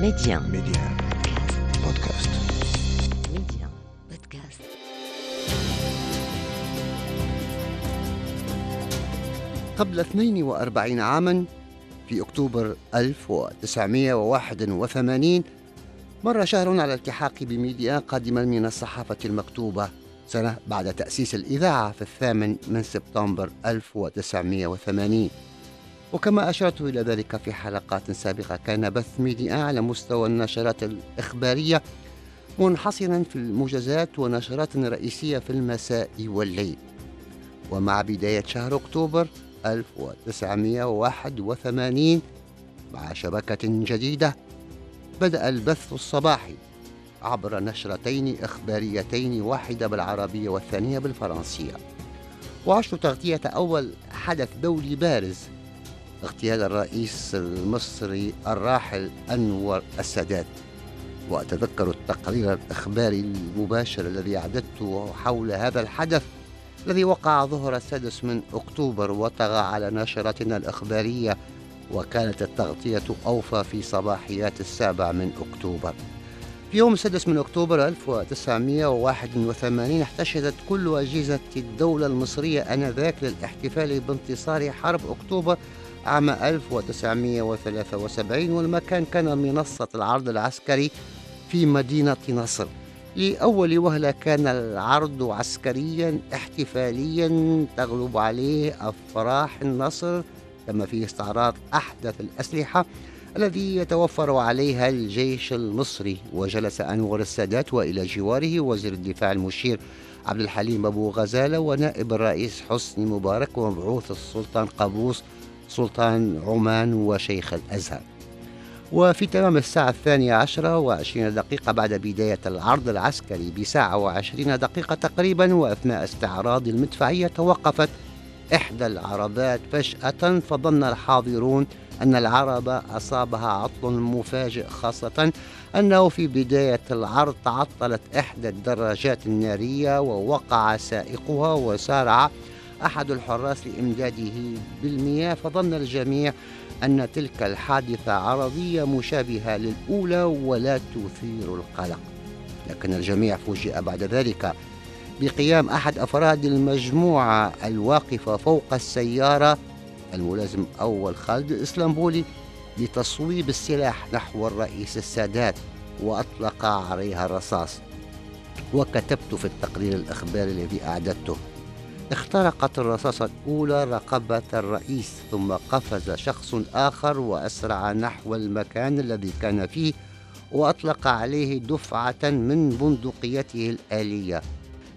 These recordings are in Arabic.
Média. Média. Podcast. Média. Podcast. قبل 42 عاما في أكتوبر 1981 مر شهر على التحاقي بميديا قادما من الصحافة المكتوبة سنة بعد تأسيس الإذاعة في الثامن من سبتمبر 1980 وكما أشرت إلى ذلك في حلقات سابقة كان بث ميديا على مستوى النشرات الإخبارية منحصرا في الموجزات ونشرات رئيسية في المساء والليل. ومع بداية شهر أكتوبر 1981 مع شبكة جديدة بدأ البث الصباحي عبر نشرتين إخباريتين واحدة بالعربية والثانية بالفرنسية. وعشت تغطية أول حدث دولي بارز اغتيال الرئيس المصري الراحل أنور السادات. وأتذكر التقرير الإخباري المباشر الذي أعددته حول هذا الحدث الذي وقع ظهر السادس من أكتوبر وطغى على نشرتنا الإخبارية وكانت التغطية أوفى في صباحيات السابع من أكتوبر. في يوم السادس من أكتوبر 1981 احتشدت كل أجهزة الدولة المصرية آنذاك للاحتفال بانتصار حرب أكتوبر عام 1973 والمكان كان منصة العرض العسكري في مدينة نصر. لأول وهلة كان العرض عسكريا احتفاليا تغلب عليه أفراح النصر تم فيه استعراض أحدث الأسلحة الذي يتوفر عليها الجيش المصري. وجلس أنور السادات وإلى جواره وزير الدفاع المشير عبد الحليم أبو غزالة ونائب الرئيس حسني مبارك ومبعوث السلطان قابوس سلطان عمان وشيخ الأزهر. وفي تمام الساعة الثانية عشرة وعشرين دقيقة بعد بداية العرض العسكري بساعة وعشرين دقيقة تقريبا وأثناء استعراض المدفعية توقفت إحدى العربات فجأة فظن الحاضرون أن العربة أصابها عطل مفاجئ خاصة أنه في بداية العرض تعطلت إحدى الدراجات النارية ووقع سائقها وسارع أحد الحراس لإمداده بالمياه فظن الجميع أن تلك الحادثة عرضية مشابهة للأولى ولا تثير القلق. لكن الجميع فوجئ بعد ذلك بقيام أحد أفراد المجموعة الواقفة فوق السيارة الملازم أول خالد الإسلامبولي لتصويب السلاح نحو الرئيس السادات وأطلق عليها الرصاص. وكتبت في التقرير الإخباري الذي أعددته. اخترقت الرصاصة الأولى رقبة الرئيس ثم قفز شخص آخر وأسرع نحو المكان الذي كان فيه وأطلق عليه دفعة من بندقيته الآلية.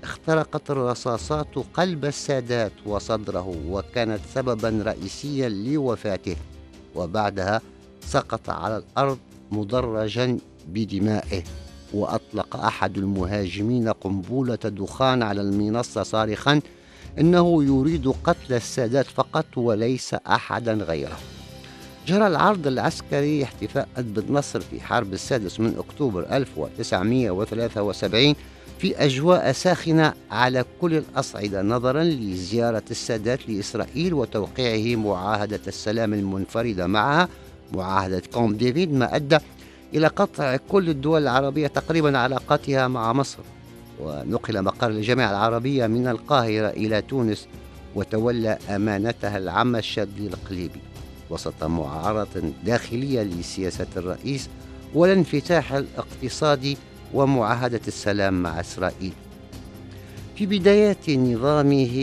اخترقت الرصاصات قلب السادات وصدره وكانت سببا رئيسيا لوفاته. وبعدها سقط على الأرض مدرجا بدمائه. وأطلق أحد المهاجمين قنبلة دخان على المنصة صارخا إنه يريد قتل السادات فقط وليس أحدا غيره. جرى العرض العسكري احتفاء بالنصر في حرب السادس من أكتوبر 1973 في أجواء ساخنة على كل الأصعدة نظرا لزيارة السادات لإسرائيل وتوقيعه معاهدة السلام المنفردة معها معاهدة كامب ديفيد ما أدى إلى قطع كل الدول العربية تقريبا علاقاتها مع مصر. ونقل مقر الجامعة العربية من القاهرة إلى تونس وتولى أمانتها العم الشاذلي القليبي وسط معارضة داخلية لسياسة الرئيس والانفتاح الاقتصادي ومعاهدة السلام مع إسرائيل. في بدايات نظامه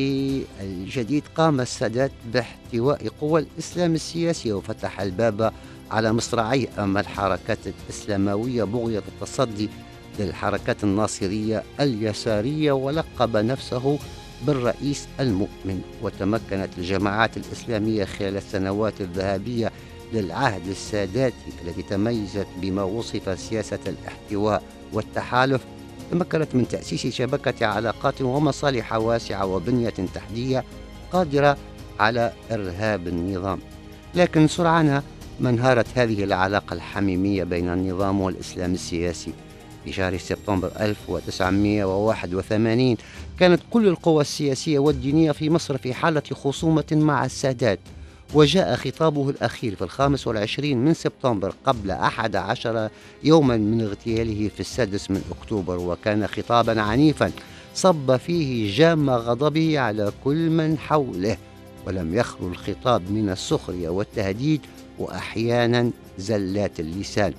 الجديد قام السادات باحتواء قوى الإسلام السياسي وفتح الباب على مصراعيه أمام الحركات الإسلاموية بغية التصدي للحركات الناصرية اليسارية ولقب نفسه بالرئيس المؤمن وتمكنت الجماعات الإسلامية خلال السنوات الذهبية للعهد الساداتي التي تميزت بما وصف سياسة الاحتواء والتحالف. تمكنت من تأسيس شبكة علاقات ومصالح واسعة وبنية تحتية قادرة على إرهاب النظام. لكن سرعان ما انهارت هذه العلاقة الحميمية بين النظام والإسلام السياسي. في شهر سبتمبر 1981 كانت كل القوى السياسية والدينية في مصر في حالة خصومة مع السادات وجاء خطابه الأخير في الخامس والعشرين من سبتمبر قبل أحد عشر يوما من اغتياله في السادس من أكتوبر وكان خطابا عنيفا صب فيه جام غضبه على كل من حوله ولم يخلو الخطاب من السخرية والتهديد وأحيانا زلات اللسان.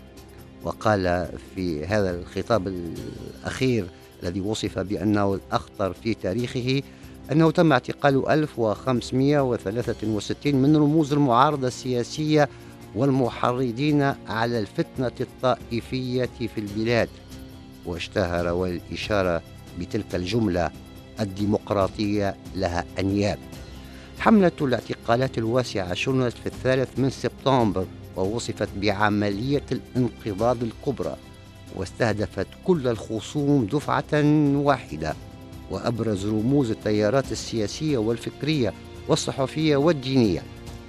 وقال في هذا الخطاب الأخير الذي وصف بأنه الأخطر في تاريخه أنه تم اعتقال 1563 من رموز المعارضة السياسية والمحرضين على الفتنة الطائفية في البلاد. واشتهر والإشارة بتلك الجملة الديمقراطية لها أنياب. حملة الاعتقالات الواسعة شنت في الثالث من سبتمبر ووصفت بعملية الانقباض الكبرى واستهدفت كل الخصوم دفعة واحدة وأبرز رموز التيارات السياسية والفكرية والصحفية والدينية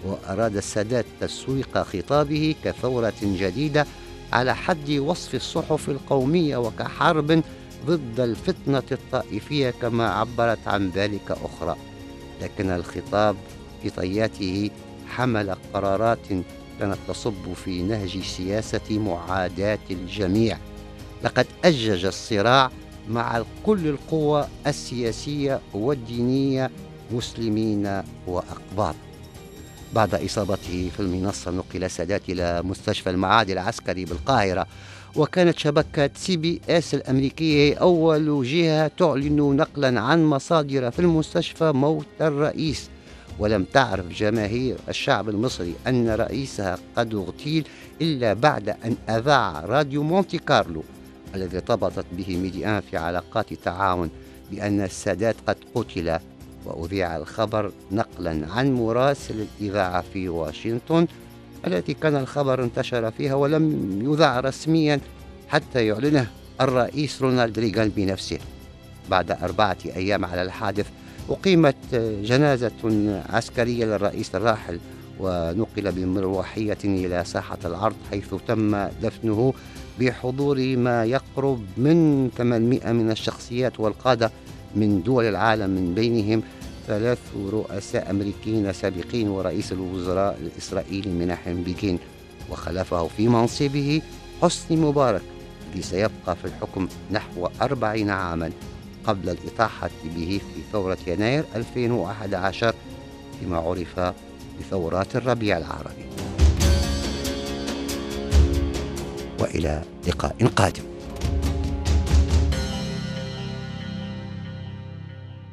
وأراد السادات تسويق خطابه كثورة جديدة على حد وصف الصحف القومية وكحرب ضد الفتنة الطائفية كما عبرت عن ذلك أخرى. لكن الخطاب في طياته حمل قرارات كانت تصب في نهج سياسة معاداة الجميع. لقد أجج الصراع مع كل القوى السياسية والدينية مسلمين وأقباط. بعد إصابته في المنصة نقل السادات إلى مستشفى المعادي العسكري بالقاهرة وكانت شبكة سي بي إس الأمريكية أول جهة تعلن نقلا عن مصادر في المستشفى موت الرئيس. ولم تعرف جماهير الشعب المصري أن رئيسها قد اغتيل إلا بعد أن أذاع راديو مونتي كارلو الذي ارتبطت به ميديان في علاقات تعاون بأن السادات قد قتل. وأذيع الخبر نقلا عن مراسل الإذاعة في واشنطن التي كان الخبر انتشر فيها ولم يذاع رسميا حتى يعلنه الرئيس رونالد ريغان بنفسه. بعد أربعة أيام على الحادث أقيمت جنازة عسكرية للرئيس الراحل ونقل بمروحية إلى ساحة العرض حيث تم دفنه بحضور ما يقرب من 800 من الشخصيات والقادة من دول العالم من بينهم ثلاث رؤساء أمريكيين سابقين ورئيس الوزراء الإسرائيلي مناحم بيجين وخلفه في منصبه حسني مبارك الذي سيبقى في الحكم نحو أربعين عاما. قبل الإطاحة به في ثورة يناير 2011 فيما عرف بثورات الربيع العربي. وإلى لقاء قادم.